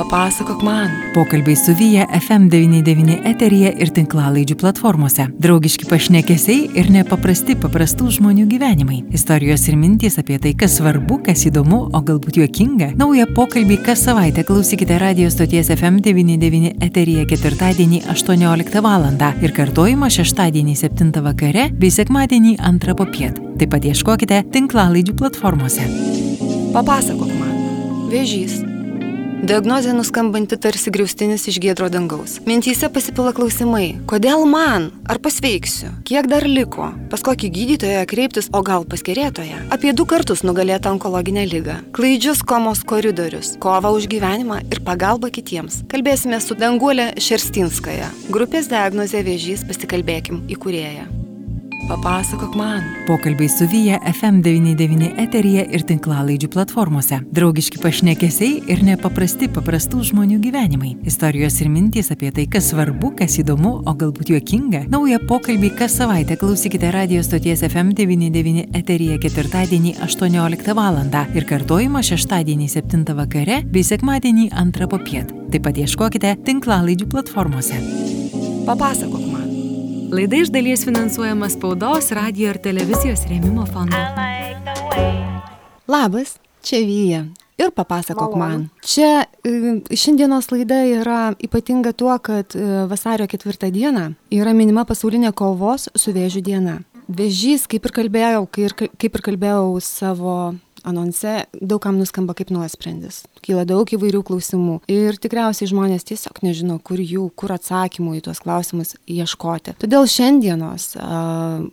Papasakok man. Pokalbiai su Vyja FM99 eteryje ir tinklalaidžių platformose. Draugiški pašnekesiai ir nepaprasti paprastų žmonių gyvenimai. Istorijos ir mintys apie tai, kas svarbu, kas įdomu, o galbūt juokinga. Naują pokalbį kas savaitę klausykite radio stoties FM99 eteryje ketvirtadienį 18 val. ir kartojimą šeštadienį 7 vakare bei sekmadienį 2 popiet. Taip pat ieškokite tinklalaidžių platformose. Papasakok man. Vėžys. Diagnozė nuskambanti tarsi griaustinis iš gėdro dangaus. Mintyse pasipila klausimai. Kodėl man? Ar pasveiksiu? Kiek dar liko? Pas kokį gydytoją kreiptis, o gal paskerėtoją? Apie du kartus nugalėtą onkologinę lygą. Klaidžius komos koridorius. Kova už gyvenimą ir pagalba kitiems. Kalbėsime su Danguolė Šerstinskaja. Grupės diagnozė vėžys pasikalbėkim įkūrėja. Papasakok man. Pokalbiai su Vyja FM99 eteryje ir tinklalaidžių platformose. Draugiški pašnekesiai ir nepaprasti paprastų žmonių gyvenimai. Istorijos ir mintys apie tai, kas svarbu, kas įdomu, o galbūt juokinga. Naują pokalbį kas savaitę klausykite radio stoties FM99 eteryje ketvirtadienį 18 val. ir kartojimą šeštadienį 7 vakare bei sekmadienį 2 popiet. Taip pat ieškokite tinklalaidžių platformose. Papasakok man. Laida iš dalies finansuojama spaudos, radio ir televizijos rėmimo fondo. Labas, čia Vyja. Ir papasakok man. Čia e, šiandienos laida yra ypatinga tuo, kad e, vasario ketvirtą dieną yra minima pasaulinė kovos su vėžiu diena. Vėžys, kaip ir kalbėjau, kaip ir kalbėjau savo anonse daugam nuskamba kaip nuosprendis. Kyla daug įvairių klausimų ir tikriausiai žmonės tiesiog nežino, kur jų, kur atsakymų į tuos klausimus ieškoti. Todėl šiandienos a,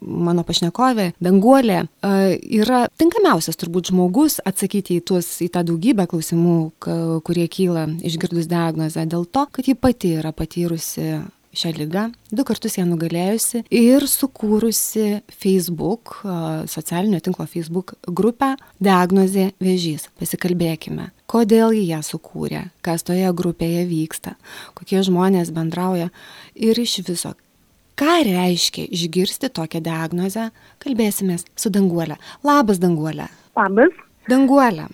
mano pašnekovė, Danguolė, a, yra tinkamiausias turbūt žmogus atsakyti į, tuos, į tą daugybę klausimų, ka, kurie kyla išgirdus diagnozę, dėl to, kad ji pati yra patyrusi šią lygą, du kartus ją nugalėjusi ir sukūrusi Facebook, socialinio tinklo Facebook grupę Diagnozė vėžys. Pasikalbėkime, kodėl jį ją sukūrė, kas toje grupėje vyksta, kokie žmonės bendrauja ir iš viso. Ką reiškia išgirsti tokią diagnozę, kalbėsime su Danguolė. Labas, Danguolė. Labas. Danguolė.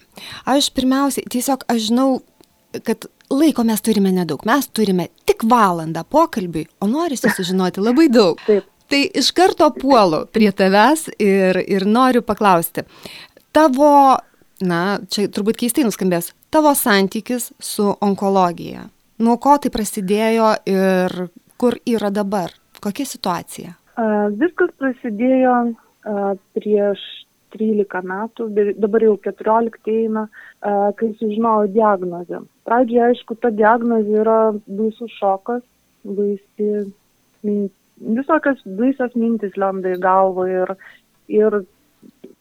Aš pirmiausiai, tiesiog aš žinau, kad laiko mes turime nedaug. Mes turime tik valandą pokalbiui, o norisi sužinoti labai daug. Taip. Tai iš karto puolu prie tavęs ir, ir noriu paklausti. Tavo, na, čia turbūt keistai nuskambės, tavo santykis su onkologija. Nuo ko tai prasidėjo ir kur yra dabar? Kokia situacija? Uh, viskas prasidėjo uh, prieš 13 metų, dabar jau 14 eina, kai sužinojau diagnozę. Pradžioje, aišku, ta diagnozė yra baisus šokas, baisi, visokios baisios mintis lenda į galvą ir, ir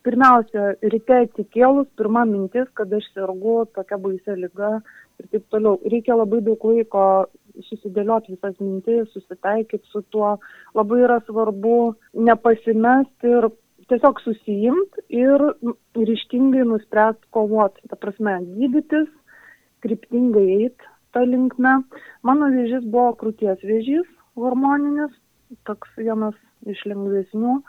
pirmiausia, ryte atsikėlus, pirma mintis, kad aš sergu tokia baisia lyga ir taip toliau. Reikia labai daug laiko susidėlioti visas mintis, susitaikyti su tuo. Labai yra svarbu nepasimesti ir tiesiog susijimt ir ryštingai nuspręst kovot, ta prasme, gydytis, kryptingai eit tą linkmę. Mano vėžys buvo krūties vėžys hormoninis, toks vienas iš lengvesnių,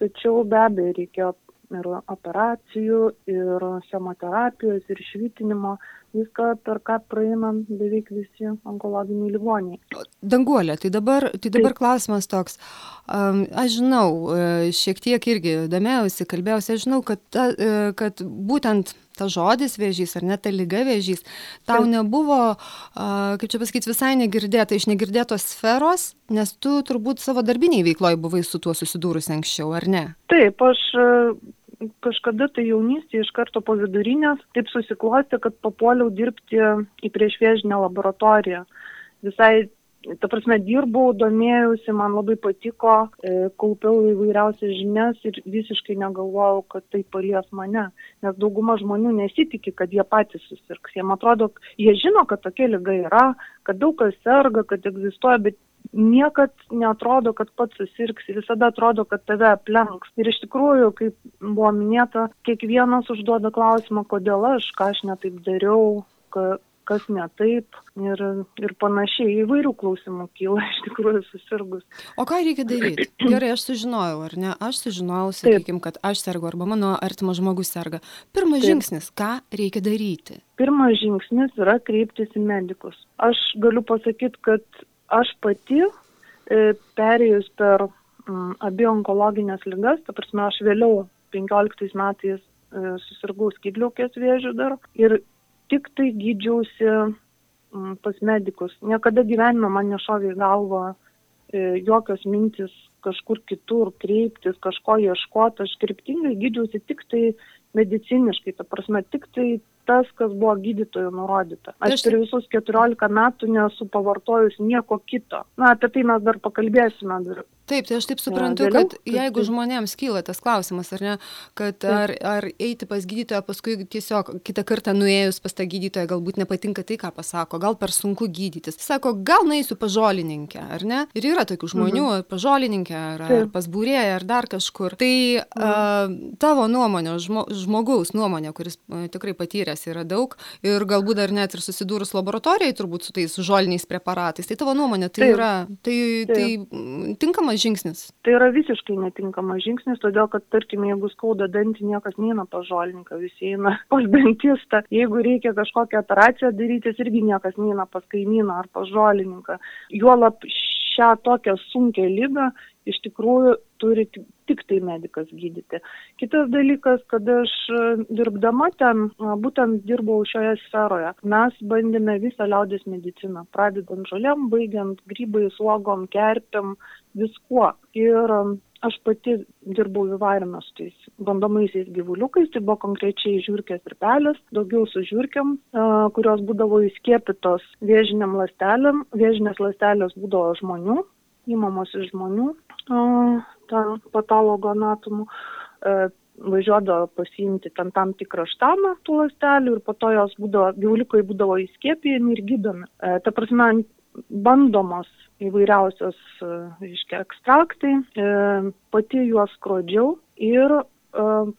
tačiau be abejo reikėjo ir operacijų, ir chemoterapijos, ir švitinimo, viską per ką praeina beveik visi onkologiniai ligoniai. Danguolė, tai dabar, tai dabar Taip. klausimas toks. Aš žinau, e, šiek tiek irgi domėjausi, kalbėjausi, aš žinau, kad, ta, e, kad būtent tas žodis vėžys ar net ta lyga vėžys, tau Taip. nebuvo, kaip čia pasakyti, visai negirdėta, iš negirdėtos sferos, nes tu turbūt savo darbiniai veikloje buvai su tuo susidūrusi anksčiau, ar ne? Taip, aš kažkada tai jaunystėje iš karto po vidurinės taip susiklosti, kad papuoliau dirbti į priešvėžinę laboratoriją. Visai, ta prasme, dirbau, domėjausi, man labai patiko, e, kaupiau įvairiausias žinias ir visiškai negalvojau, kad tai palies mane. Nes dauguma žmonių nesitikė, kad jie patys susirgs. Jiem atrodo, jie žino, kad tokia lyga yra, kad daug kas serga, kad egzistuoja, bet niekad neatrodo, kad pats susirgsi, visada atrodo, kad tave aplenks. Ir iš tikrųjų, kaip buvo minėta, kiekvienas užduoda klausimą, kodėl aš, ką aš netaip dariau, kas ne taip ir, ir panašiai įvairių klausimų kyla iš tikrųjų susirgus. O ką reikia daryti? Gerai, aš sužinojau, ar ne? Aš sužinojau, sakykime, kad aš sergu arba mano artimas žmogus serga. Pirmas taip. žingsnis, ką reikia daryti? Pirmas žingsnis yra kreiptis į medikus. Aš galiu pasakyti, kad aš pati e, perėjus per m, abi onkologinės lygas, ta prasme, aš vėliau 15 metais E, susirgau skydliaukės vėžių dar ir tik tai gydžiausi pas medikus. Niekada gyvenime man nešovė į galvą e, jokios mintis kažkur kitur kreiptis, kažko ieškoti. Aš kryptingai gydžiausi tik tai mediciniškai, ta prasme, tik tai tas, kas buvo gydytojų nurodyta. Aš per visus 14 metų nesu pavartojus nieko kito. Na, apie tai mes dar pakalbėsime Taip, tai aš taip suprantu, kad jeigu žmonėms kyla tas klausimas, ar ne, kad ar, ar eiti pas gydytoją, paskui tiesiog kitą kartą nuėjus pas tą gydytoją galbūt nepatinka tai, ką pasako, gal per sunku gydytis. Sako, gal naisiu pažolininkę, ar ne? Ir yra tokių žmonių, mhm. pažolininkę, ar, ar pas būrėją, ar dar kažkur. Tai mhm. a, tavo nuomonė, žmo, žmogaus nuomonė, kuris a, tikrai patyręs yra daug ir galbūt dar net ir susidūrus laboratorijai turbūt su tais žoliniais preparatais, tai tavo nuomonė tai Taip. yra, tai, tai tinkamas netinkamas žingsnis? Tai yra visiškai netinkamas žingsnis, todėl kad, tarkim, jeigu skauda dantį, niekas neina pas žolininką, visi eina pas dantistą. Jeigu reikia kažkokią operaciją darytis, irgi niekas neina pas kaimyną ar pas žolininką. Juolap šią tokią sunkę lygą iš tikrųjų turi tik tai medikas gydyti. Kitas dalykas, kad aš dirbdama ten, būtent dirbau šioje sferoje, mes bandėme visą liaudės mediciną, pradedant žolėm, baigiant grybais, uogom, kerpiam, viskuo. Ir aš pati dirbau įvairime su tais bandomaisiais gyvuliukais, tai buvo konkrečiai žiūrkės ir pelės, daugiau su žiūrkiam, kurios būdavo įskiepytos vėžiniam lastelėm, vėžinės lastelės būdavo žmonių, įmamos iš žmonių, patologo anatomų, važiuodavo pasiimti ten tam tikrą štamą tų lastelių ir po to jos būdavo, gyvuliukai būdavo įskiepijami ir gydomi. E, ta prasme, bandomos įvairiausios, reiškia, ekstraktai, e, pati juos skrodžiau ir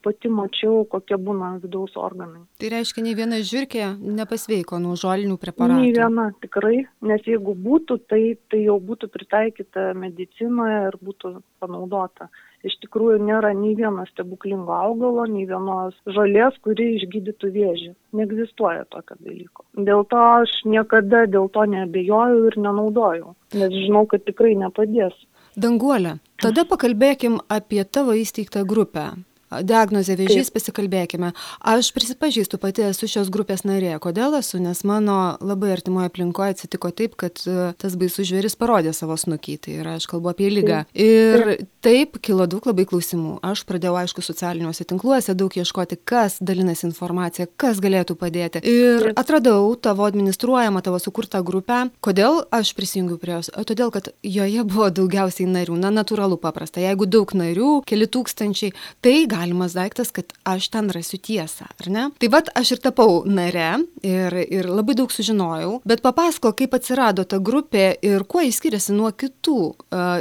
pati mačiau, kokie būna vidaus organai. Tai reiškia, nei viena žirkė nepasveiko nuo žolinių preparatų? Nei viena, tikrai, nes jeigu būtų, tai, tai jau būtų pritaikyta medicinoje ir būtų panaudota. Iš tikrųjų nėra nei vieno stebuklingo augalo, nei vienos žolės, kuri išgydytų vėžį. Neegzistuoja tokio dalyko. Dėl to aš niekada dėl to neabejoju ir nenaudoju, nes žinau, kad tikrai nepadės. Danguolė, tada pakalbėkim apie tavo įsteigtą grupę diagnozė vėžys, pasikalbėkime. Aš prisipažįstu, pati esu šios grupės narė. Kodėl esu? Nes mano labai artimoje aplinkoje atsitiko taip, kad e, tas baisus žvėris parodė savo snukį. Tai yra, aš kalbu apie lygą. Ir taip kilo daug labai klausimų. Aš pradėjau, aišku, socialiniuose tinkluose daug ieškoti, kas dalinasi informacija, kas galėtų padėti. Ir atradau tavo administruojamą, tavo sukurtą grupę. Kodėl aš prisijungiu prie jos? Todėl, kad joje buvo daugiausiai narių. Na, natūralu paprasta. Jeigu daug narių, keli tūkstančiai, tai galimas daiktas, kad aš ten rasiu tiesą, ar ne? Tai vad aš ir tapau nare ir, ir labai daug sužinojau, bet papasako, kaip atsirado ta grupė ir kuo jis skiriasi nuo kitų,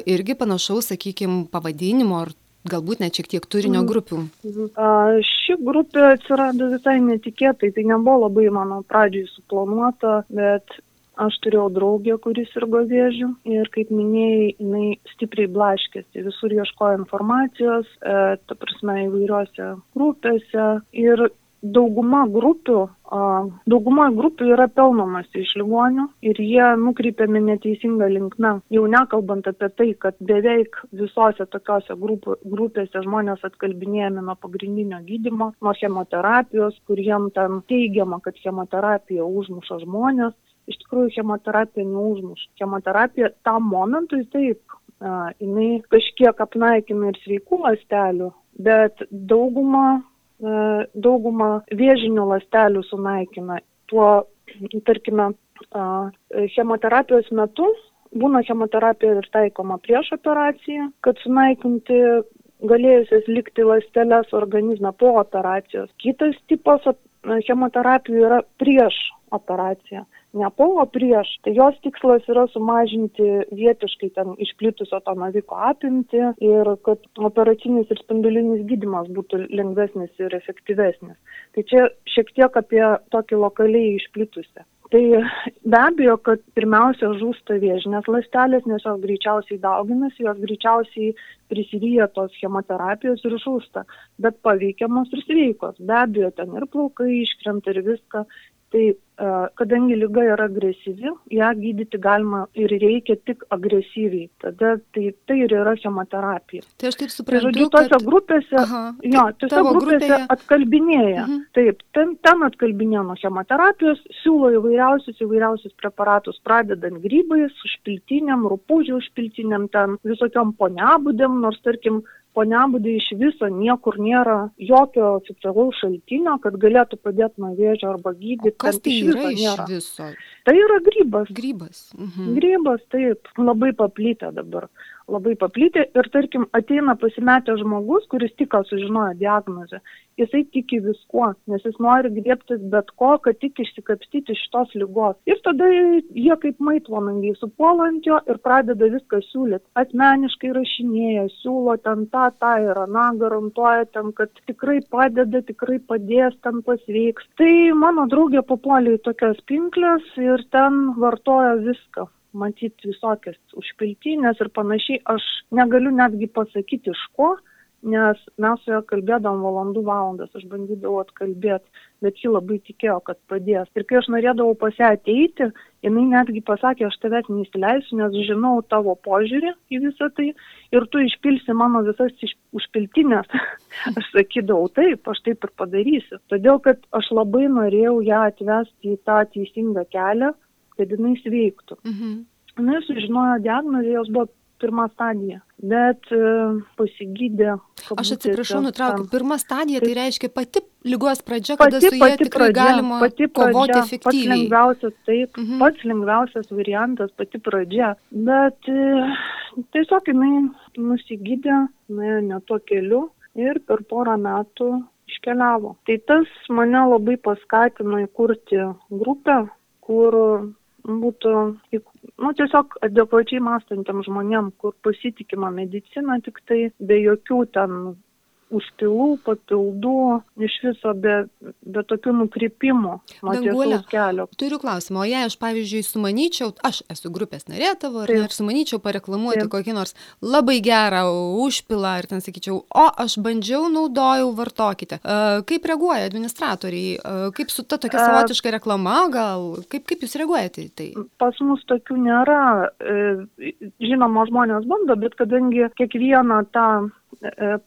irgi panašaus, sakykime, pavadinimo ar galbūt net šiek tiek turinio mhm. grupių? A, ši grupė atsirado visai netikėtai, tai nebuvo labai mano pradžiai suplanuota, bet aš turėjau draugę, kuris sirgo vėžių ir, kaip minėjai, jinai stipriai blaškėsi, visur ieškojo informacijos, e, ta prasme, įvairiuose grupėse ir dauguma grupių, dauguma grupių yra pelnomasi iš ligonių ir jie nukreipiami neteisinga linkme. Jau nekalbant apie tai, kad beveik visose tokiose grup, grupėse žmonės atkalbinėjami nuo pagrindinio gydimo, nuo chemoterapijos, kur jiem ten teigiama, kad chemoterapija užmuša žmonės, iš tikrųjų chemoterapija neužmuš. Chemoterapija tam momentui taip, a, jinai kažkiek apnaikina ir sveikų ląstelių, bet daugumą, a, daugumą vėžinių ląstelių sunaikina. Tuo, tarkime, a, chemoterapijos metu būna chemoterapija ir taikoma prieš operaciją, kad sunaikinti galėjusias likti ląsteles organizme po operacijos. Kitas tipas chemoterapijų yra prieš operaciją ne po, o prieš. Tai jos tikslas yra sumažinti vietiškai ten išplitusio to naviko apimti ir kad operacinis ir spindulinis gydimas būtų lengvesnis ir efektyvesnis. Tai čia šiek tiek apie tokį lokaliai išplitusią Tai be abejo, kad pirmiausia žūsta vėžinės lastelės, nes jos greičiausiai dauginasi, jos greičiausiai prisiryja tos chemoterapijos ir žūsta, bet paveikiamos ir sveikos. Be abejo, ten ir plaukai iškrenta ir viską. Tai kadangi lyga yra agresyvi, ją gydyti galima ir reikia tik agresyviai. Tada tai, tai ir yra chemoterapija. Tai aš taip suprantu. Tai žodžiu, tose kad... grupėse, Aha, jo, tose grupėse grupėje... atkalbinėja. Mhm. Taip, ten, ten atkalbinėja nuo chemoterapijos, siūlo įvairiausius, įvairiausius preparatus, pradedant grybais, užpiltiniam, rupūžių užpiltiniam, ten visokiam poniabudėm, nors tarkim, poniabudė iš viso niekur nėra jokio oficialaus šaltinio, kad galėtų padėti nuo vėžio arba gydyti. O kas tai yra iš viso? Tai yra grybas. Grybas. Mhm. Grybas, taip, labai paplytę dabar labai paplitę ir tarkim ateina pasimetęs žmogus, kuris tik ką sužinojo diagnozę, jisai tiki viskuo, nes jis nori griebtis bet ko, kad tik išsikapstyti iš tos lygos. Ir tada jie kaip maitvonangiai supuola ant jo ir pradeda viską siūlyti. Asmeniškai rašinėja, siūlo ten tą, tą ir aną, garantuoja ten, kad tikrai padeda, tikrai padės, ten pasveiks. Tai mano draugė papuolė į tokias pinklės ir ten vartoja viską matyt visokias užpiltinės ir panašiai. Aš negaliu netgi pasakyti iš ko, nes mes su ja kalbėdavom valandų valandas, aš bandydavau atkalbėti, bet ji labai tikėjo, kad padės. Ir kai aš norėdavau pas ją ateiti, jinai netgi pasakė, aš tavęs neįsileisiu, nes žinau tavo požiūrį į visą tai ir tu išpilsi mano visas iš, užpiltinės. aš sakydavau, taip, aš taip ir padarysiu. Todėl, kad aš labai norėjau ją atvesti į tą teisingą kelią kad jinai sveiktų. Mhm. Na, sužinojo diagnozę, jos buvo pirma stadija, bet e, pasigydė. Aš atsiprašau, nutraukiu. Pirma stadija tai reiškia pati lygos pradžia, kada pati, su jie tikrai pradžia, galima pati pradžia, kovoti efektyviai. Pats lengviausias, taip, mhm. pats lengviausias variantas, pati pradžia. Bet e, tiesiog jinai nusigydė, nuėjo ne tuo keliu ir per porą metų iškeliavo. Tai tas mane labai paskatino įkurti grupę, kur būtų nu, tiesiog adekvačiai mąstantiem žmonėm, kur pasitikima medicina tik tai be jokių ten užpilų, papildų, iš viso be, be tokių nukrypimų nuo tiesos kelio. Turiu klausimą, o jei aš, pavyzdžiui, sumanyčiau, aš esu grupės narė tavo, ar, ne, ir sumanyčiau pareklamuoti Taip. kokį nors labai gerą užpilą, ir ten sakyčiau, o aš bandžiau, naudojau, vartokite. Kaip reaguoja administratoriai, kaip su ta tokia savotiška reklama, gal, kaip, kaip jūs reaguojate į tai? Pas mus tokių nėra. Žinoma, žmonės bando, bet kadangi kiekvieną tą E,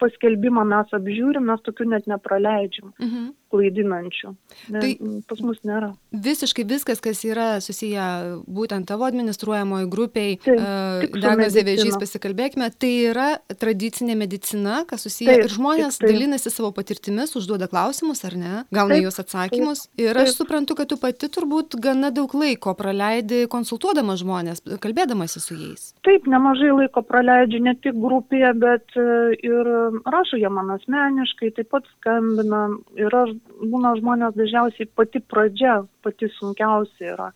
paskelbimą mes apžiūrim, mes tokių net nepraleidžiam. Mhm klaidinančių. Ne, tai pas mus nėra. Visiškai viskas, kas yra susiję būtent tavo administruojamoji grupiai, uh, diagnozė vėžys, pasikalbėkime, tai yra tradicinė medicina, kas susiję taip, ir žmonės taip, taip. dalinasi savo patirtimis, užduoda klausimus ar ne, gauna taip, juos atsakymus. Taip, ir aš taip. suprantu, kad tu pati turbūt gana daug laiko praleidi konsultuodama žmonės, kalbėdamasi su jais. Taip, nemažai laiko praleidžiu ne tik grupėje, bet e, ir rašo jie man asmeniškai, taip pat skambina ir aš būna žmonės dažniausiai pati pradžia, pati sunkiausia yra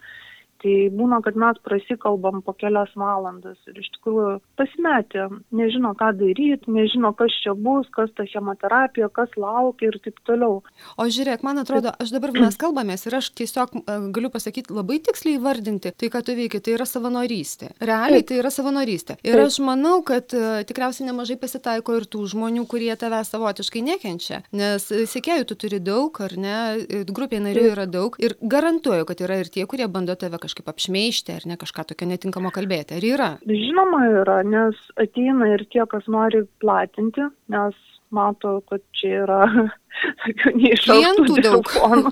tai būna, kad mes prasikalbam po kelias valandas ir iš tikrųjų pasimetė, nežino, ką daryti, nežino, kas čia bus, kas ta chemoterapija, kas laukia ir taip toliau. O žiūrėk, man atrodo, aš dabar mes kalbamės ir aš tiesiog e, galiu pasakyti labai tiksliai vardinti tai, ką tu veiki, tai yra savanorystė. Realiai tai yra savanorystė. Ir aš manau, kad uh, tikriausiai nemažai pasitaiko ir tų žmonių, kurie tave savotiškai nekenčia, nes sėkėjų tu turi daug, ar ne, grupė narių yra daug ir garantuoju, kad yra ir tie, kurie bando tave kažkaip kažkaip apšmeižti ar ne kažką tokio netinkamo kalbėti. Ar yra? Žinoma yra, nes ateina ir tie, kas nori platinti, nes mato, kad čia yra neiššauktų daug.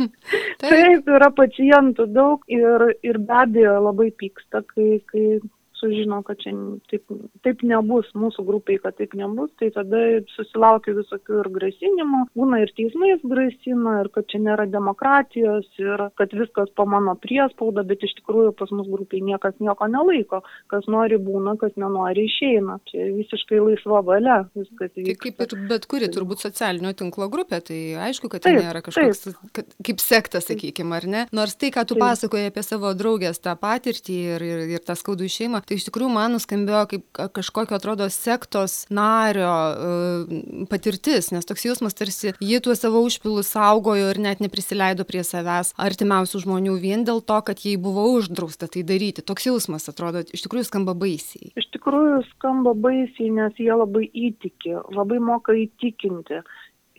Taip. Taip, yra pacientų daug ir, ir be abejo labai pyksta, kai, kai sužino, kad čia taip, taip nebus, mūsų grupiai, kad taip nebus, tai tada susilaukia visokių ir grasinimų, būna ir teismais grasina, ir kad čia nėra demokratijos, ir kad viskas po mano priespaudą, bet iš tikrųjų pas mus grupiai niekas nieko nelaiko, kas nori būna, kas nenori išeina. Čia visiškai laisva valia viskas vyksta. Tai kaip ir bet kuri turbūt socialinio tinklo grupė, tai aišku, kad tai nėra kažkoks taip. kaip sektas, sakykime, ar ne? Nors tai, ką tu taip. pasakoji apie savo draugės tą patirtį ir, ir, ir tą skaudų išeimą, tai iš tikrųjų man nuskambėjo kaip kažkokio atrodo sektos nario e, patirtis, nes toks jausmas tarsi ji tuos savo užpilus saugojo ir net neprisileido prie savęs artimiausių žmonių vien dėl to, kad jai buvo uždrausta tai daryti. Toks jausmas atrodo, iš tikrųjų skamba baisiai. Iš tikrųjų skamba baisiai, nes jie labai įtiki, labai moka įtikinti.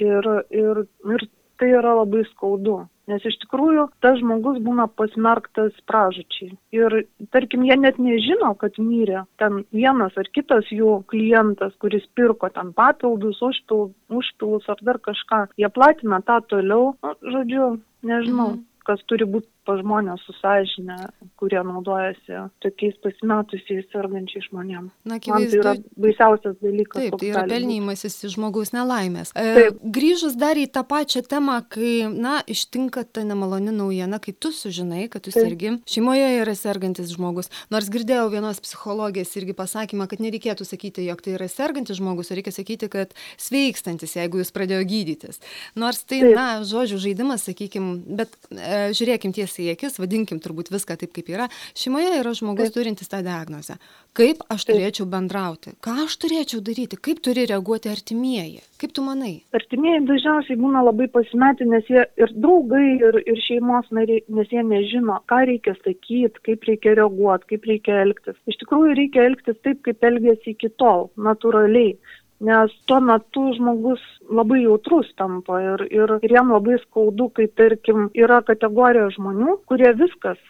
Ir, ir, ir tai yra labai skaudu. Nes iš tikrųjų tas žmogus būna pasmerktas pražučiai. Ir tarkim, jie net nežino, kad mirė ten vienas ar kitas jų klientas, kuris pirko ten papildus, užpil, užpilus ar dar kažką. Jie platina tą toliau, nu, žodžiu, nežinau. Mhm kas turi būti pas žmonės su sąžinė, kurie naudojasi tokiais pasimetusiais sergančiais žmonėmis. Na, akivaizdu. Tai yra baisiausias dalykas. Taip, tai yra pelnymasis iš žmogaus nelaimės. E, Taip. Grįžus dar į tą pačią temą, kai, na, ištinka ta nemaloni naujiena, kai tu sužinai, kad tu Taip. sergi, šeimoje yra sergantis žmogus. Nors girdėjau vienos psichologės irgi pasakymą, kad nereikėtų sakyti, jog tai yra sergantis žmogus, o reikia sakyti, kad sveikstantis, jeigu jis pradėjo gydytis. Nors tai, Taip. na, žodžių žaidimas, sakykime, bet e, žiūrėkim tiesiai į akis, vadinkim turbūt viską taip, kaip yra. Šeimoje yra žmogus taip. turintis tą diagnozę. Kaip aš taip. turėčiau bendrauti? Ką aš turėčiau daryti? Kaip turi reaguoti artimieji? Kaip tu manai? Artimieji dažniausiai būna labai pasimetę, nes jie ir draugai, ir, ir šeimos nariai, nes jie nežino, ką reikia sakyti, kaip reikia reaguoti, kaip reikia elgtis. Iš tikrųjų reikia elgtis taip, kaip elgėsi iki tol, natūraliai nes tuo metu žmogus labai jautrus tampa ir, ir, ir jam labai skaudu, kai tarkim yra kategorija žmonių, kurie viskas,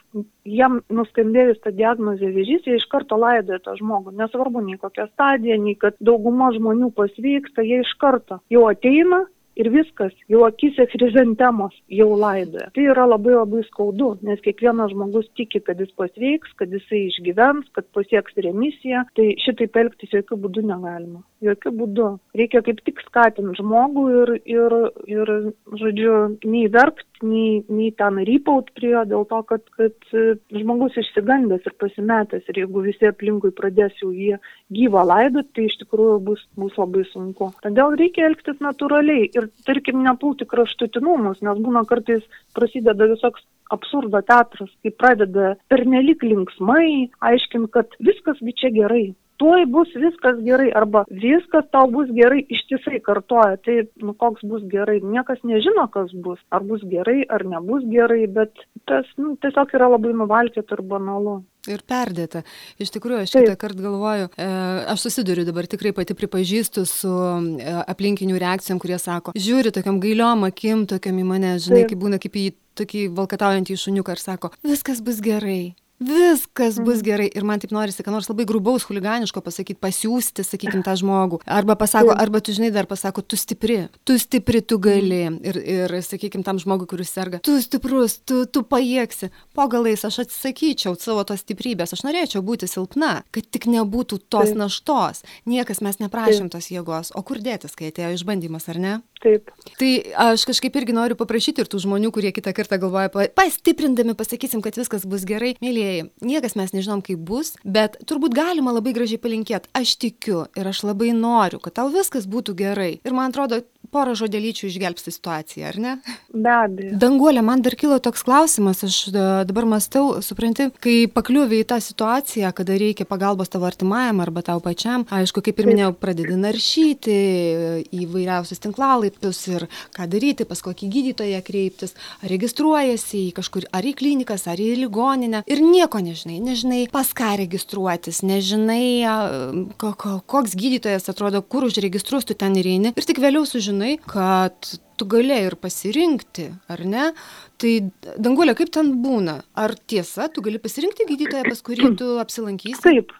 jiem nuskambėjus tą diagnozę vėžys, jie iš karto laidoja tą žmogų, nesvarbu nei kokia stadija, nei kad dauguma žmonių pasveiksta, jie iš karto jau ateina ir viskas, jau akise chrizantemos jau laidoja. Tai yra labai labai skaudu, nes kiekvienas žmogus tiki, kad jis pasveiks, kad jisai išgyvens, kad pasieks remisiją, tai šitaip elgtis jokių būdų negalima. Jokių būdų. Reikia kaip tik skatinti žmogų ir, ir, ir žodžiu, nei verkti, nei, nei ten rypaut prie jo dėl to, kad, kad žmogus išsigandęs ir pasimetęs ir jeigu visi aplinkui pradės jau jį gyvą laidot, tai iš tikrųjų bus, bus labai sunku. Todėl reikia elgtis natūraliai ir, tarkim, nepulti kraštutinumus, nes būna kartais prasideda visoks absurdo teatras, kai pradeda pernelik linksmai aiškinti, kad viskasgi čia gerai, tuoj bus viskas gerai arba viskas tau bus gerai ištisai kartoja. Tai nu, koks bus gerai, niekas nežino, kas bus. Ar bus gerai, ar nebus gerai, bet tas nu, tiesiog yra labai nuvalkėta ir banalu. Ir perdėta. Iš tikrųjų, aš kitą kartą galvoju, e, aš susiduriu dabar tikrai pati pripažįstu su e, aplinkinių reakcijom, kurie sako, žiūri tokiam gailiom akim, tokiam į mane, žinai, Taip. kaip būna kaip į tokį valkataujantį šuniuką ir sako, viskas bus gerai, viskas bus mhm. gerai ir man taip norisi, ką nors labai grubaus, huliganiško pasakyti, pasiūsti, sakykim, tą žmogų. Arba pasako, arba tu žinai, dar pasako, tu stipri, tu stipri, tu gali. Mhm. Ir, ir sakykim, tam žmogui, kuris serga, tu stiprus, tu, tu pajėgsi. Po galais aš atsisakyčiau savo tos stiprybės, aš norėčiau būti silpna, kad tik nebūtų tos naštos. Niekas mes neprašym tos jėgos, o kur dėtis, kai atėjo išbandymas, ar ne? Taip. Tai aš kažkaip irgi noriu paprašyti ir tų žmonių, kurie kitą kartą galvoja, pastiprindami pasakysim, kad viskas bus gerai. Mėlyjei, niekas mes nežinom, kaip bus, bet turbūt galima labai gražiai palinkėti. Aš tikiu ir aš labai noriu, kad tau viskas būtų gerai. Ir man atrodo, porą žodelyčių išgelbsti situaciją, ar ne? Be abejo. Danguolė, man dar kilo toks klausimas, aš e, dabar mąstau, supranti, kai pakliuvi į tą situaciją, kada reikia pagalbos tavo artimajam arba tau pačiam, aišku, kaip ir minėjau, pradedi naršyti į vairiausius tinklalaipius ir ką daryti, pas kokį gydytoją kreiptis, ar registruojasi į kažkur, ar į klinikas, ar į ligoninę ir nieko nežinai, nežinai, pas ką registruotis, nežinai, koks gydytojas atrodo, kur užregistruos tu ten ir eini ir tik vėliau sužinai, žinai, kad tu galėjai ir pasirinkti, ar ne? Tai Dangulė, kaip ten būna? Ar tiesa, tu gali pasirinkti gydytoją, pas kurį tu apsilankysi? Taip,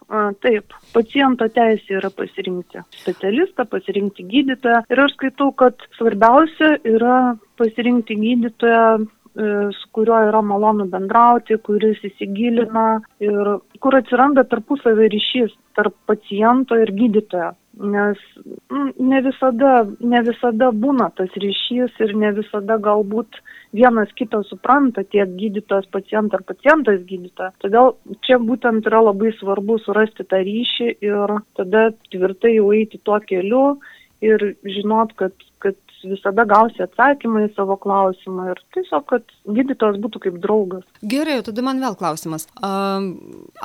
taip. Paciento teisė yra pasirinkti specialistą, pasirinkti gydytoją. Ir aš skaitau, kad svarbiausia yra pasirinkti gydytoją su kuriuo yra malonu bendrauti, kuris įsigilina ir kur atsiranda tarpusavio ryšys tarp paciento ir gydytojo nes mm, ne visada, ne visada būna tas ryšys ir ne visada galbūt vienas kitą supranta tiek gydytojas pacientą ar pacientas gydytoją. Todėl čia būtent yra labai svarbu surasti tą ryšį ir tada tvirtai jau eiti tuo keliu ir žinot, kad, kad visada gausi atsakymą į savo klausimą ir tiesiog, kad gydytojas būtų kaip draugas. Gerai, tada man vėl klausimas.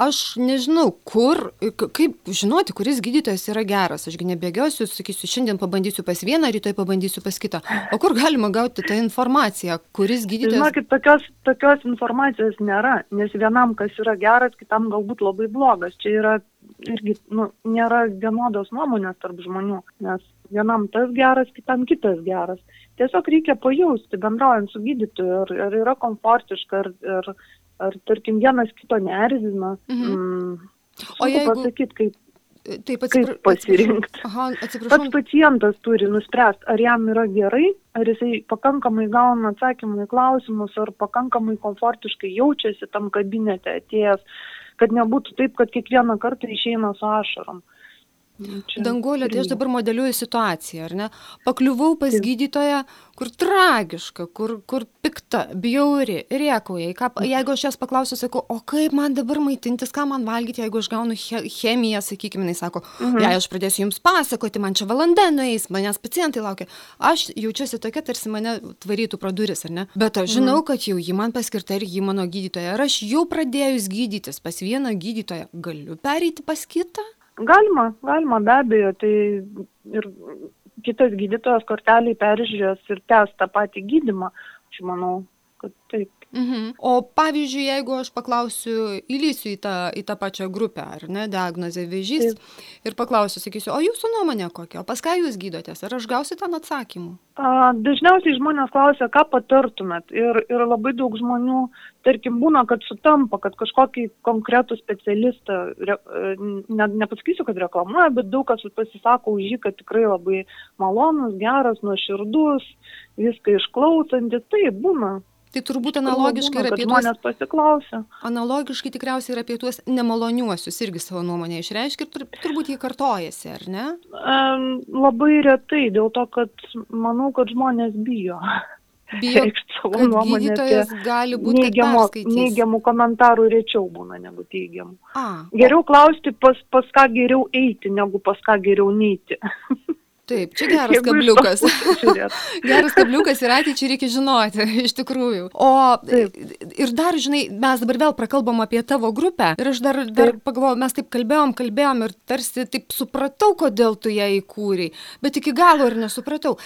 Aš nežinau, kur, kaip žinoti, kuris gydytojas yra geras. Ašgi nebėgiosiu, sakysiu, šiandien pabandysiu pas vieną, rytoj pabandysiu pas kitą. O kur galima gauti tą informaciją, kuris gydytojas? Žinokit, tokios, tokios informacijos nėra, nes vienam, kas yra geras, kitam galbūt labai blogas. Čia yra irgi nu, nėra vienodos nuomonės tarp žmonių, nes vienam tas geras, kitam kitas geras. Tiesiog reikia pajausti, bendraujant su gydytoju, ar, ar yra komfortiška, ar, ar, ar tarkim vienas kito neerzina. Mhm. Mm, o jeigu pasakyti, kaip Taip, atsipra... kaip pasirinkti. Aha, atsiprašau. Pats pacientas turi nuspręsti, ar jam yra gerai, ar jisai pakankamai gauna atsakymų į klausimus, ar pakankamai komfortiškai jaučiasi tam kabinete atėjęs, kad nebūtų taip, kad kiekvieną kartą išeina su ašarom. Čia Danguolė, tai aš dabar modeliuoju situaciją, ar ne? Pakliuvau pas Taip. gydytoją, kur tragiška, kur, kur pikta, bjauri, riekauja. Ką, jeigu aš jas paklausiu, sakau, o kaip man dabar maitintis, ką man valgyti, jeigu aš gaunu che, chemiją, sakykime, jis sako, mhm. jei aš pradėsiu jums pasakoti, man čia valanda nueis, manęs pacientai laukia. Aš jaučiuosi tokia, tarsi mane tvarytų pro duris, ar ne? Bet aš žinau, mhm. kad jau ji man paskirta ir ji mano gydytoja. Ir aš jau pradėjus gydytis pas vieną gydytoją, galiu pereiti pas kitą? Galima, galima be abejo, tai ir kitas gydytojas kortelį peržiūrės ir tęs tą patį gydimą, aš manau, kad taip. Mhm. O pavyzdžiui, jeigu aš paklausiu, įlysiu į tą, į tą pačią grupę, ar ne, diagnozė vėžys, Taip. ir paklausiu, sakysiu, o jūsų nuomonė kokia, o pas ką jūs gydotės, ar aš gausiu ten atsakymų? A, dažniausiai žmonės klausia, ką patartumėt. Ir, ir labai daug žmonių, tarkim, būna, kad sutampa, kad kažkokį konkretų specialistą, re, ne, nepasakysiu, kad reklamuoja, bet daug kas pasisako už jį, kad tikrai labai malonus, geras, nuoširdus, viską išklausantis. Tai būna. Tai turbūt analogiškai ir apie tuos... Žmonės pasiklausia. Analogiškai tikriausiai ir apie tuos nemaloniuosius irgi savo nuomonę išreiškia ir tur, turbūt jį kartojasi, ar ne? Um, labai retai, dėl to, kad manau, kad žmonės bijo. Bijo, nuomonę. Gydytojas gali būti neigiamų, neigiamų komentarų rečiau būna negu teigiamų. A, geriau klausti, pas, pas ką geriau eiti, negu pas ką geriau neiti. Taip, čia geras kabliukas. geras kabliukas ir ateičiai reikia žinoti, iš tikrųjų. O taip. ir dar, žinai, mes dabar vėl prakalbam apie tavo grupę ir aš dar, dar pagalvojau, mes taip kalbėjom, kalbėjom ir tarsi taip supratau, kodėl tu ją įkūrei, bet iki galo ir nesupratau.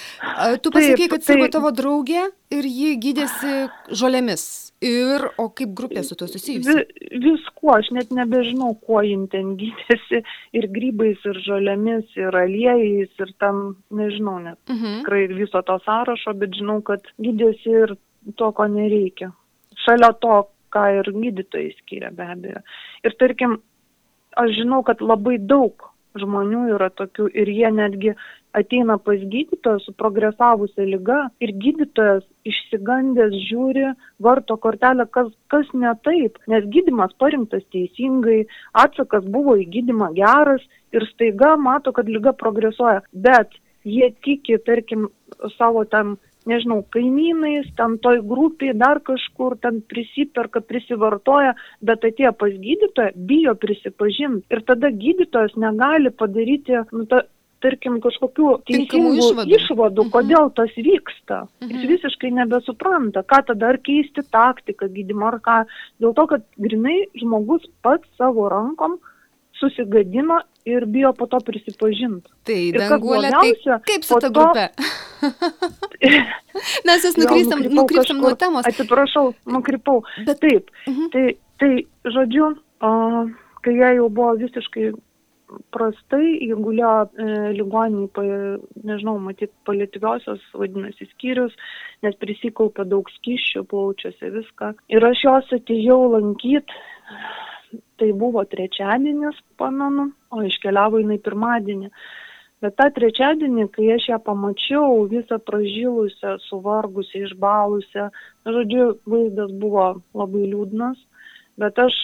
Tu pasakei, kad savo tavo draugė ir ji gydėsi žolėmis. Ir, o kaip grupė su to susijusi? Vi, viskuo, aš net nebežinau, kuo jin ten gydėsi. Ir grybais, ir žolėmis, ir aliejais, ir tam, nežinau net. Uh mhm. -huh. Tikrai viso to sąrašo, bet žinau, kad gydėsi ir to, ko nereikia. Šalia to, ką ir gydytojai skiria be abejo. Ir tarkim, aš žinau, kad labai daug žmonių yra tokių ir jie netgi ateina pas gydytoją su progresavusia lyga ir gydytojas išsigandęs žiūri, varto kortelę, kas, kas ne taip, nes gydimas parinktas teisingai, atsakas buvo į gydimą geras ir staiga mato, kad lyga progresuoja, bet jie tiki, tarkim, savo tam nežinau, kaimynais, ten toj grupiai, dar kažkur ten prisiperka, prisivartoja, bet atėjo pas gydytoją, bijo prisipažinti. Ir tada gydytojas negali padaryti, nu, ta, tarkim, kažkokių teisingų išvadų, išvadų mhm. kodėl tas vyksta. Mhm. Jis visiškai nebesupranta, ką tada ar keisti taktiką gydimo ar ką. Dėl to, kad grinai žmogus pats savo rankom susigadino ir bijo po to prisipažinti. Tai, danguolė, tai kaip su ta grupė? Mes vis nukrypstam, nukrypstam nuo temos. Atsiprašau, nukrypau. Bet taip, mhm. tai, tai žodžiu, o, kai jie jau buvo visiškai prastai, jie gulėjo e, ligoniniai, nežinau, matyt, paliatyviosios, vadinasi, skyrius, nes prisikaupė daug skyščių plaučiuose viską. Ir aš jos atėjau lankyti tai buvo trečiadienis, pamenu, o iškeliavo jinai pirmadienį. Bet tą trečiadienį, kai aš ją pamačiau, visą pražylusią, suvargusią, išbalusią, žodžiu, vaizdas buvo labai liūdnas, bet aš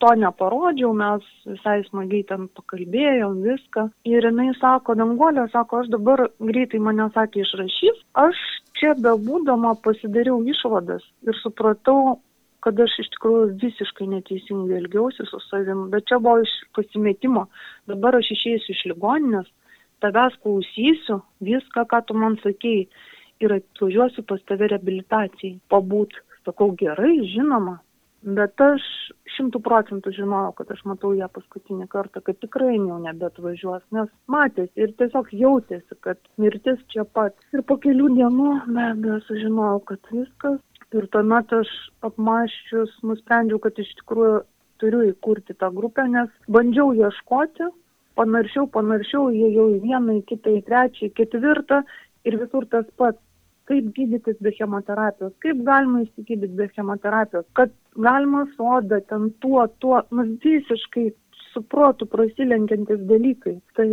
to neparodžiau, mes visai smagiai ten pakalbėjom viską. Ir jinai sako, danguolė, sako, aš dabar greitai mane sakė išrašys, aš čia bebūdama pasidariau išvadas ir supratau, kad aš iš tikrųjų visiškai neteisingai elgiausi su savim, bet čia buvo iš pasimetimo. Dabar aš išeisiu iš ligoninės, tavęs klausysiu viską, ką tu man sakėjai ir atvažiuosiu pas tave reabilitacijai, pabūt. Sakau, gerai, žinoma, bet aš šimtų procentų žinojau, kad aš matau ją paskutinį kartą, kad tikrai jau nebetvažiuos, nes matėsi ir tiesiog jautėsi, kad mirtis čia pat. Ir po kelių dienų be abejo sužinojau, kad viskas. Ir tuomet aš apmaščius nusprendžiau, kad iš tikrųjų turiu įkurti tą grupę, nes bandžiau ieškoti, panaršiau, panaršiau, jie jau į vieną, į kitą, į trečią, į ketvirtą ir visur tas pats. Kaip gydytis be chemoterapijos, kaip galima įsigydyti be chemoterapijos, kad galima soda, ten tuo, tuo, nu visiškai su protu prasilenkiantis dalykai. Tai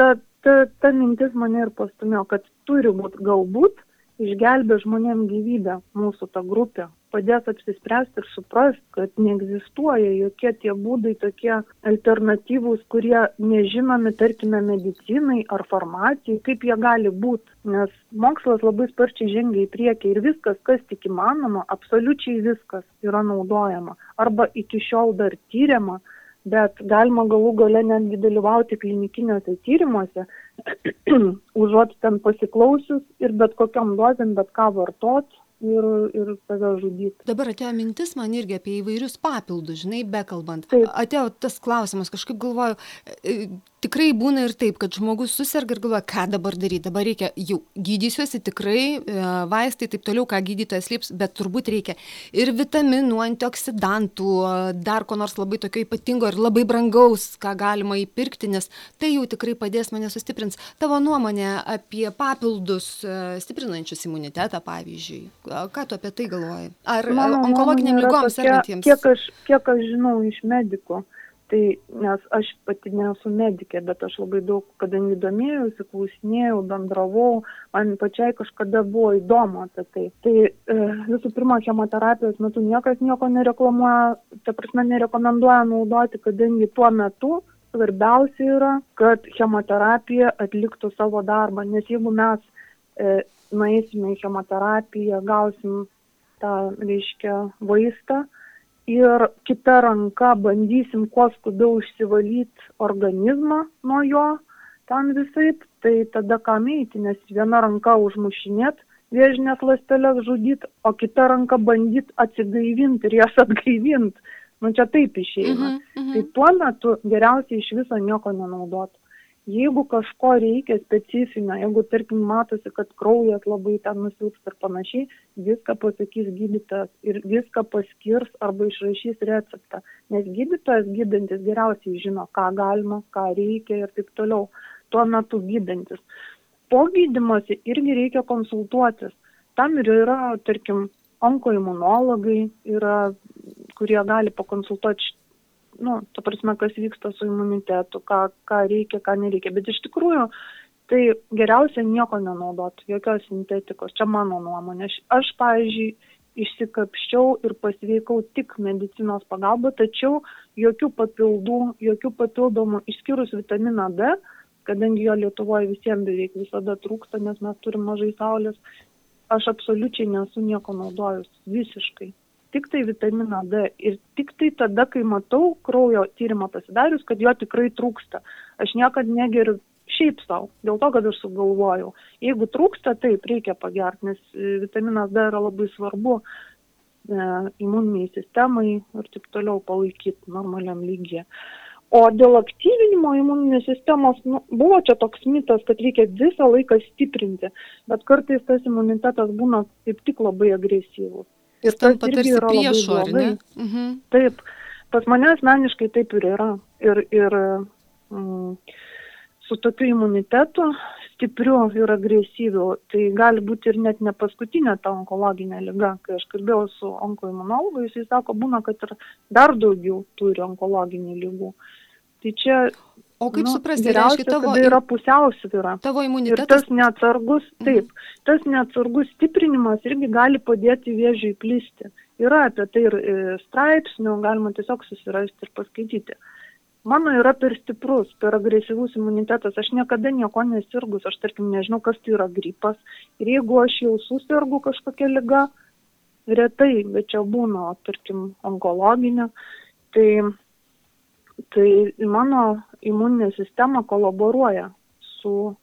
ta, ta, ta mintis mane ir pastumėjo, kad turi būti galbūt išgelbė žmonėm gyvybę mūsų ta grupė, padės apsispręsti ir suprasti, kad neegzistuoja jokie tie būdai tokie alternatyvūs, kurie nežinomi, tarkime, medicinai ar farmacijai, kaip jie gali būti. Nes mokslas labai sparčiai žengia į priekį ir viskas, kas tik įmanoma, absoliučiai viskas yra naudojama. Arba iki šiol dar tyriama, bet galima galų gale netgi dalyvauti klinikiniuose tyrimuose, užuot ten pasiklausius ir bet kokiam dozėm bet ką vartot ir, ir save žudyti. Dabar atėjo mintis man irgi apie įvairius papildus, žinai, bekalbant. Taip. Atėjo tas klausimas, kažkaip galvoju, e, tikrai būna ir taip, kad žmogus susirga ir galvoja, ką dabar daryti, dabar reikia, jau gydysiuosi tikrai, e, vaistai taip toliau, ką gydytojas lieps, bet turbūt reikia ir vitaminų, antioksidantų, dar ko nors labai tokio ypatingo ir labai brangaus, ką galima įpirkti, nes tai jau tikrai padės mane sustiprins. Tavo nuomonė apie papildus e, stiprinančius imunitetą, pavyzdžiui, ką tu apie tai galvoji? Ar Mano onkologiniam lygom sergantiems? Kiek aš, kiek aš žinau iš medikų, Tai nes aš pati nesu medikė, bet aš labai daug, kadangi domėjausi, klausinėjau, bendravau, man pačiai kažkada buvo įdomu apie tai. Tai e, visų pirma, chemoterapijos metu niekas nieko nereklamuoja, ta prasme nerekomenduoja naudoti, kadangi tuo metu svarbiausia yra, kad chemoterapija atliktų savo darbą, nes jeigu mes e, nueisime į chemoterapiją, gausim tą, reiškia, vaistą, ir kita ranka bandysim kuo skubiau išsivalyti organizmą nuo jo, ten visaip, tai tada kam eiti, nes viena ranka užmušinėt vėžinės ląstelės žudyti, o kita ranka bandyti atsigaivinti ir jas atgaivinti. Nu čia taip išeina. Uh -huh. Tai tuo metu geriausiai iš viso nieko nenaudoti jeigu kažko reikia specifinio, jeigu, tarkim, matosi, kad kraujas labai ten nusilps ir panašiai, viską pasakys gydytojas ir viską paskirs arba išrašys receptą. Nes gydytojas gydantis geriausiai žino, ką galima, ką reikia ir taip toliau, tuo metu gydantis. Po gydymosi irgi reikia konsultuotis. Tam ir yra, tarkim, onkoimunologai, yra, kurie gali pakonsultuoti nu, ta prasme, kas vyksta su imunitetu, ką, ką reikia, ką nereikia. Bet iš tikrųjų, tai geriausia nieko nenaudoti, jokios sintetikos. Čia mano nuomonė. Aš, pavyzdžiui, išsikapščiau ir pasveikau tik medicinos pagalba, tačiau jokių papildų, jokių papildomų, išskyrus vitaminą D, kadangi jo Lietuvoje visiems beveik visada trūksta, nes mes turim mažai saulės, aš absoliučiai nesu nieko naudojus, visiškai tik tai vitaminą D ir tik tai tada, kai matau kraujo tyrimą pasidarius, kad jo tikrai trūksta. Aš niekada negeriu šiaip savo, dėl to, kad aš sugalvojau. Jeigu trūksta, taip, reikia pagerti, nes e, vitaminas D yra labai svarbu e, imuniniai sistemai ir taip toliau palaikyti normaliam lygiai. O dėl aktyvinimo imuninės sistemos, nu, buvo čia toks mitas, kad reikia visą laiką stiprinti, bet kartais tas imunitetas būna kaip tik labai agresyvus. Ir irgi yra priešo, labai blogai. Mhm. Taip, pas mane asmeniškai taip ir yra. Ir, ir mm, su tokiu imunitetu stipriu ir agresyviu, tai gali būti ir net ne paskutinė ta onkologinė lyga. Kai aš kalbėjau su onkoimunologu, jisai sako, būna, kad ir dar daugiau turi onkologinių lygų. Tai čia O kaip nu, suprasti, reiškia tavo... yra pusiausvyra. Tavo imunitetas. Ir tas neatsargus, taip, mhm. tas neatsargus stiprinimas irgi gali padėti vėžiui plisti. Yra apie tai ir e, straipsnių, galima tiesiog susirasti ir paskaityti. Mano yra per stiprus, per agresyvus imunitetas, aš niekada nieko nesirgus, aš tarkim nežinau, kas tai yra gripas. Ir jeigu aš jau susirgu kažkokią lygą, retai, bet čia būna, tarkim, onkologinė, tai tai mano imuninė sistema kolaboruoja su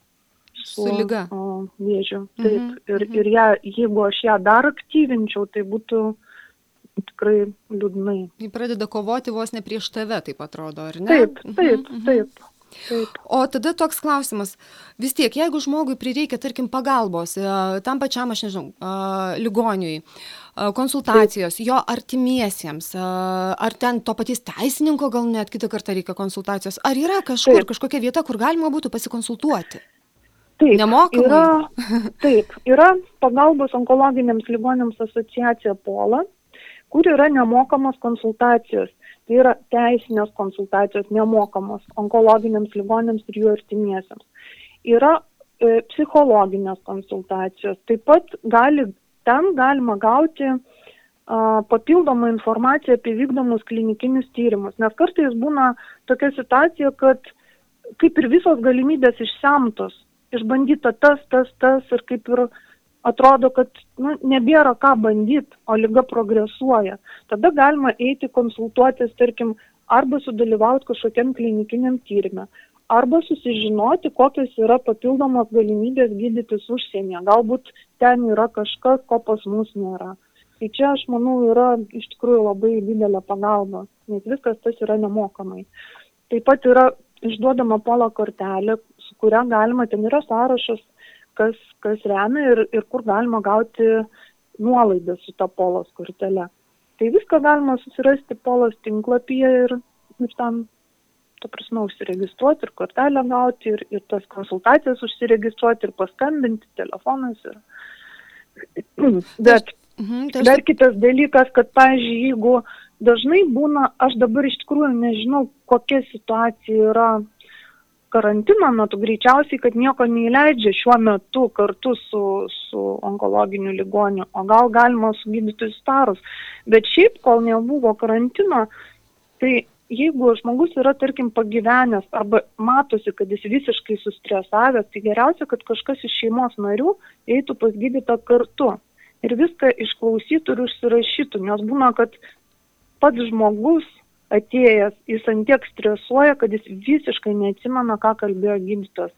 su, Su liga. o, vėžiu. Taip, Mhm, ir, mhm. ir ją, jeigu aš ją dar aktyvinčiau, tai būtų tikrai liūdnai. Ji pradeda kovoti vos ne prieš tave, taip atrodo, ar ne? Taip, Mhm, taip, mhm. taip. Taip. O tada toks klausimas. Vis tiek, jeigu žmogui prireikia, tarkim, pagalbos, e, tam pačiam, aš nežinau, e, ligoniui, e, konsultacijos, jo artimiesiems, ar ten to paties teisininko gal net kitą kartą reikia konsultacijos, ar yra kažkur, Taip. kažkokia vieta, kur galima būtų pasikonsultuoti? Taip, Nemokamai? Yra, taip, yra pagalbos onkologiniams ligonėms asociacija Pola, kur yra nemokamos konsultacijos. Tai yra teisinės konsultacijos nemokamos onkologiniams ligonėms ir jų artimiesiams. Yra e, psichologinės konsultacijos. Taip pat gali, ten galima gauti a, papildomą informaciją apie vykdomus klinikinius tyrimus. Nes kartais būna tokia situacija, kad kaip ir visos galimybės išsemtos, išbandyta tas, tas, tas ir kaip ir atrodo, kad nu, nebėra ką bandyti, o lyga progresuoja. Tada galima eiti konsultuotis, tarkim, arba sudalyvauti kažkokiam klinikiniam tyrimė, arba susižinoti, kokios yra papildomos galimybės gydytis užsienyje. Galbūt ten yra kažkas, ko pas mus nėra. Tai čia, aš manau, yra iš tikrųjų labai didelė pagalba, nes viskas tas yra nemokamai. Taip pat yra išduodama polo kortelė, su kuria galima, ten yra sąrašas, kas, kas remia ir, ir kur galima gauti nuolaidą su ta polos kortelė. Tai viską galima susirasti polos tinklapyje ir, ir tam, ta prasme, užsiregistruoti ir kortelę gauti ir, ir tas konsultacijas užsiregistruoti ir paskambinti telefonas. Ir... Bet Mhm, tai aš Dar kitas dalykas, kad, pavyzdžiui, jeigu dažnai būna, aš dabar iš tikrųjų nežinau, kokia situacija yra karantino metu, greičiausiai, kad nieko neįleidžia šiuo metu kartu su, su onkologiniu ligoniu, o gal galima su gydytojus starus. Bet šiaip, kol nebuvo karantino, tai jeigu žmogus yra, tarkim, pagyvenęs arba matosi, kad jis visiškai sustresavęs, tai geriausia, kad kažkas iš šeimos narių eitų pas gydytą kartu ir viską išklausytų ir užsirašytų, nes būna, kad pats žmogus atėjęs, jis antiek stresuoja, kad jis visiškai neatsimena, ką kalbėjo gydytojas.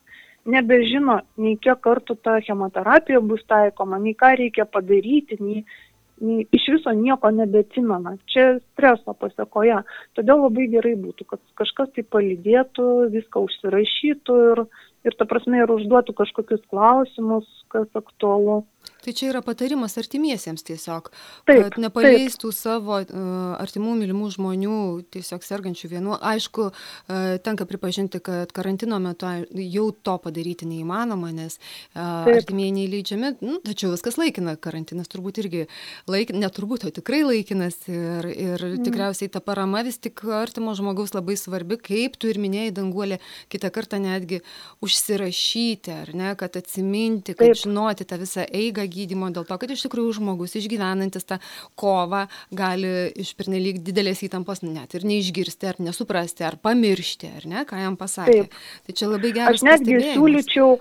Nebežino, nei kiek kartų ta chemoterapija bus taikoma, nei ką reikia padaryti, nei, nei iš viso nieko nebeatsimena. Čia streso pasiekoje. Todėl labai gerai būtų, kad kažkas tai palydėtų, viską užsirašytų ir, ir ta prasme, ir užduotų kažkokius klausimus, kas aktualu. Tai čia yra patarimas artimiesiems tiesiog, Taip, kad nepaleistų savo uh, artimų mylimų žmonių tiesiog sergančių vienu. Aišku, uh, tenka pripažinti, kad karantino metu jau to padaryti neįmanoma, nes uh, Taip. artimieji neįleidžiami, nu, tačiau viskas laikina, karantinas turbūt irgi, laik, neturbūt, o tikrai laikinas ir, ir Mhm. tikriausiai ta parama vis tik artimo žmogaus labai svarbi, kaip tu ir minėjai, danguolė, kitą kartą netgi užsirašyti, ar ne, kad atsiminti, kad Taip. žinoti tą visą eigą gydymo, dėl to, kad iš tikrųjų žmogus išgyvenantis tą kovą gali iš pernelyg didelės įtampos net ir neišgirsti, ar nesuprasti, ar pamiršti, ar ne, ką jam pasakė. Taip. Tai čia labai geras Aš netgi siūlyčiau,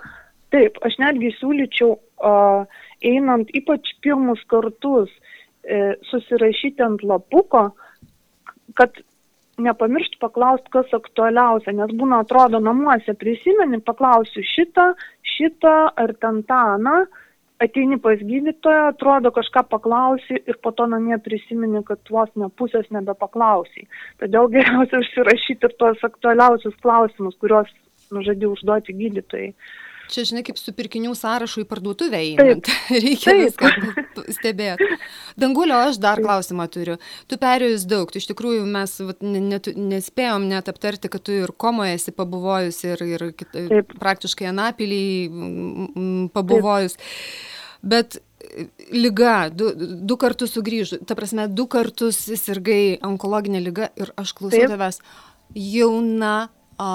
taip, aš netgi siūlyčiau, uh, einant ypač pirmus kartus, e, susirašyti ant lapuko, kad nepamiršti paklausti, kas aktualiausia, nes būna atrodo namuose prisimeni, paklausiu šitą, šitą ar ten tą, na, ateini pas gydytoją, atrodo kažką paklausi ir po to namie prisimeni, kad tuos ne pusės nebepaklausiai. Todėl geriausia užsirašyti ir tuos aktualiausius klausimus, kuriuos nužadė užduoti gydytojai. Čia, žinai, kaip su pirkinių sąrašu į parduotuvę Taip. einant. Reikia Taip. viską stebėti. Dangulio, aš dar klausimą turiu. Tu perėjus daug, tu iš tikrųjų mes vat, ne, net, nespėjom net aptarti, kad tu ir komoje esi pabuvojus ir, ir kit, Taip. praktiškai anapilį pabuvojus. Bet e, lyga, du, du kartus sugrįžu, ta prasme, du kartus sirgai onkologinė lyga ir aš klausau Taip. tavęs. Jauna, a,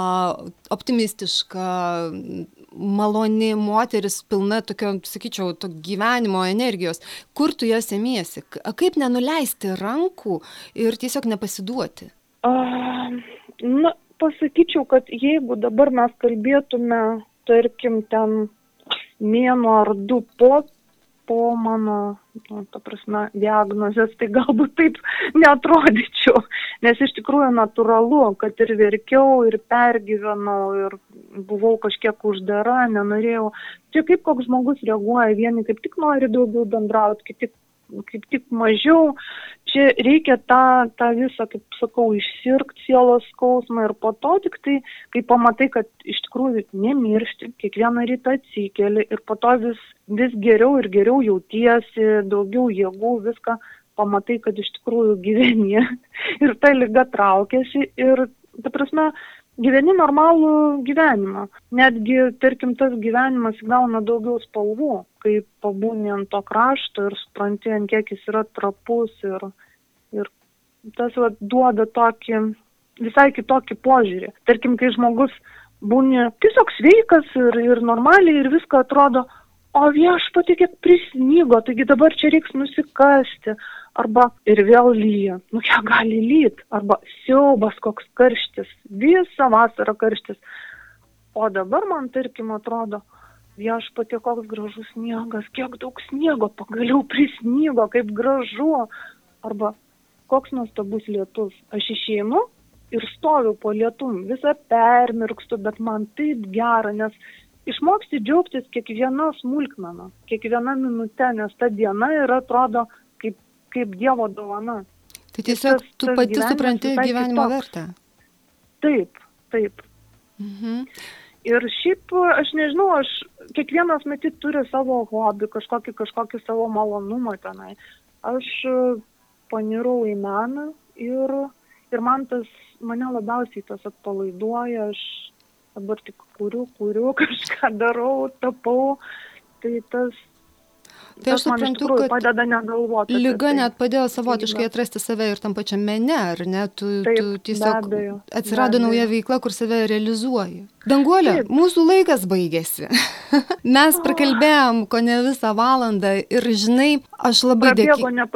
optimistiška, maloni moteris, pilna tokio, sakyčiau, to gyvenimo energijos. Kur tu jas emiesi? K- Kaip nenuleisti rankų ir tiesiog nepasiduoti? A, na, pasakyčiau, kad jeigu dabar mes kalbėtume, tarkim, ten mėno ar du po po mano, nu, ta prasme, diagnozės, tai galbūt taip netrodyčiau, nes iš tikrųjų natūralu, kad ir verkiau, ir pergyvenau, ir buvau kažkiek uždara, nenorėjau. Čia kaip koks žmogus reaguoja, vieni kaip tik nori daugiau bendrauti, kiti kaip tik mažiau. Čia reikia tą, tą visą, kaip sakau, išsirkti sielos skausmą ir po to tik tai, kai pamatai, kad iš tikrųjų nemiršti, kiekvieną rytą atsikeli ir po to vis, vis geriau ir geriau jautiesi, daugiau jėgų, viską pamatai, kad iš tikrųjų gyveni ir ta lyga traukiasi ir, ta prasme, gyveni normalų gyvenimą. Netgi, tarkim, tas gyvenimas gauna daugiau spalvų, kai pabūni ant to krašto ir supranti, ant kiek jis yra trapus ir, ir tas va, duoda tokį visai kitokį požiūrį. Tarkim, kai žmogus būni tiesiog sveikas ir, ir normaliai ir viską atrodo, o viešpatė kiek prisnygo, taigi dabar čia reiks nusikasti, arba ir vėl lyja, nu kiek gali lyt, arba siaubas koks karštis, visą vasarą karštis. O dabar man, tarkim, atrodo, viešpatė koks gražus sniegas, kiek daug sniego, pagaliau prisnygo, kaip gražu, arba koks nuostabus lietus. Aš išeinu ir stoviu po lietum, visą permirkstu, bet man taip gera, nes išmoksti džiaugtis kiekviena smulkmena, kiekviena minute, nes ta diena yra, atrodo, kaip, kaip Dievo dovana. Tai tiesiog tas- tu pati supranti gyvenimo kitoks. vertę. Taip, taip. Mhm. Ir šiaip, aš nežinau, aš kiekvienas matyt turi savo hobį, kažkokį, kažkokį savo malonumą tenai. Aš e, panirau į meną ir, ir man tas, mane labiausiai tas atpalaiduoja, aš dabar tik kuriu, kuriu, kažką darau, tapau. Tai tas, Tai aš suprantu, kad padeda negalvoti. Lyga tai. net padėjo savotiškai Lyga. atrasti save ir tam pačiam mene, ar ne? Tu, Taip, tu tiesiog abejo, atsirado nauja veikla, kur save realizuoji. Danguolė, Taip. mūsų laikas baigėsi. Mes prakalbėjom ko ne visą valandą ir žinai, aš labai dėkinga.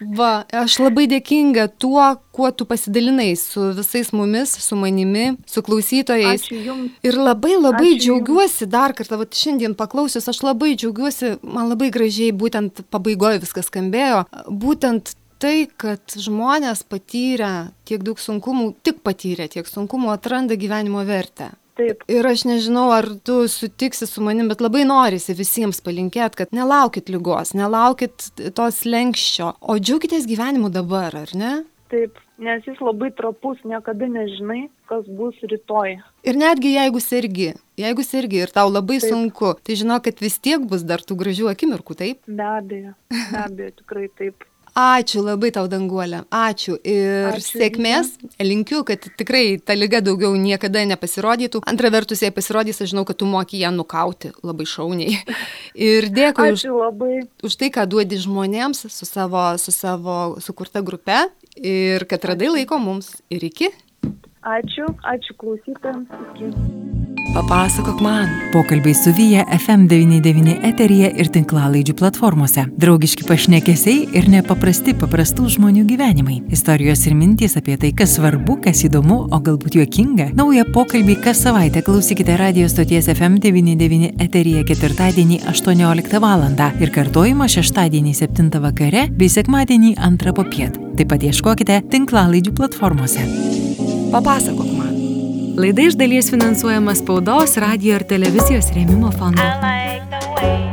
Va, aš labai dėkinga tuo, kuo tu pasidalinai su visais mumis, su manimi, su klausytojais. Jums. Ir labai labai Ačiū džiaugiuosi dar kartą, va, šiandien paklausius, aš labai džiaugiuosi, man labai gražiai būtent pabaigoje viskas skambėjo, būtent tai, kad žmonės patyrę tiek daug sunkumų, tik patyrę tiek sunkumų, atranda gyvenimo vertę. Taip, Ir aš nežinau, ar tu sutiksi su manim, bet labai norisi visiems palinkėti, kad nelaukit lygos, nelaukit tos lenkščio, o džiaugitės gyvenimu dabar, ar ne? taip, nes jis labai trapus, niekada nežinai, kas bus rytoj. Ir netgi jeigu sergi, jeigu sergi ir tau labai Taip. sunku, tai žinok, kad vis tiek bus dar tų gražių akimirkų, taip? Be abejo, be abejo, tikrai taip. Ačiū labai tau, Danguolė. Ačiū ir Ačiū, sėkmės. Linkiu, kad tikrai ta lyga daugiau niekada nepasirodytų. Antra vertus, jei pasirodys, aš žinau, kad tu moki ją nukauti labai šauniai. Ir dėkui už, Ačiū labai. už tai, ką duodi žmonėms su savo, su savo sukurta grupe ir kad radai laiko mums. Ir iki. Ačiū, ačiū klausytams. Iki. Papasakok man. Pokalbiai su Vyja FM99 eteryje ir tinklalaidžių platformose. Draugiški pašnekesiai ir nepaprasti paprastų žmonių gyvenimai. Istorijos ir mintys apie tai, kas svarbu, kas įdomu, o galbūt juokinga. Naują pokalbį kas savaitę klausykite radio stoties FM99 eteryje ketvirtadienį 18 val. ir kartojimą šeštadienį 7 vakare bei sekmadienį 2 popiet. Taip pat ieškokite tinklalaidžių platformose. Papasakok man. Laida iš dalies finansuojama spaudos, radio ir televizijos rėmimo fondo.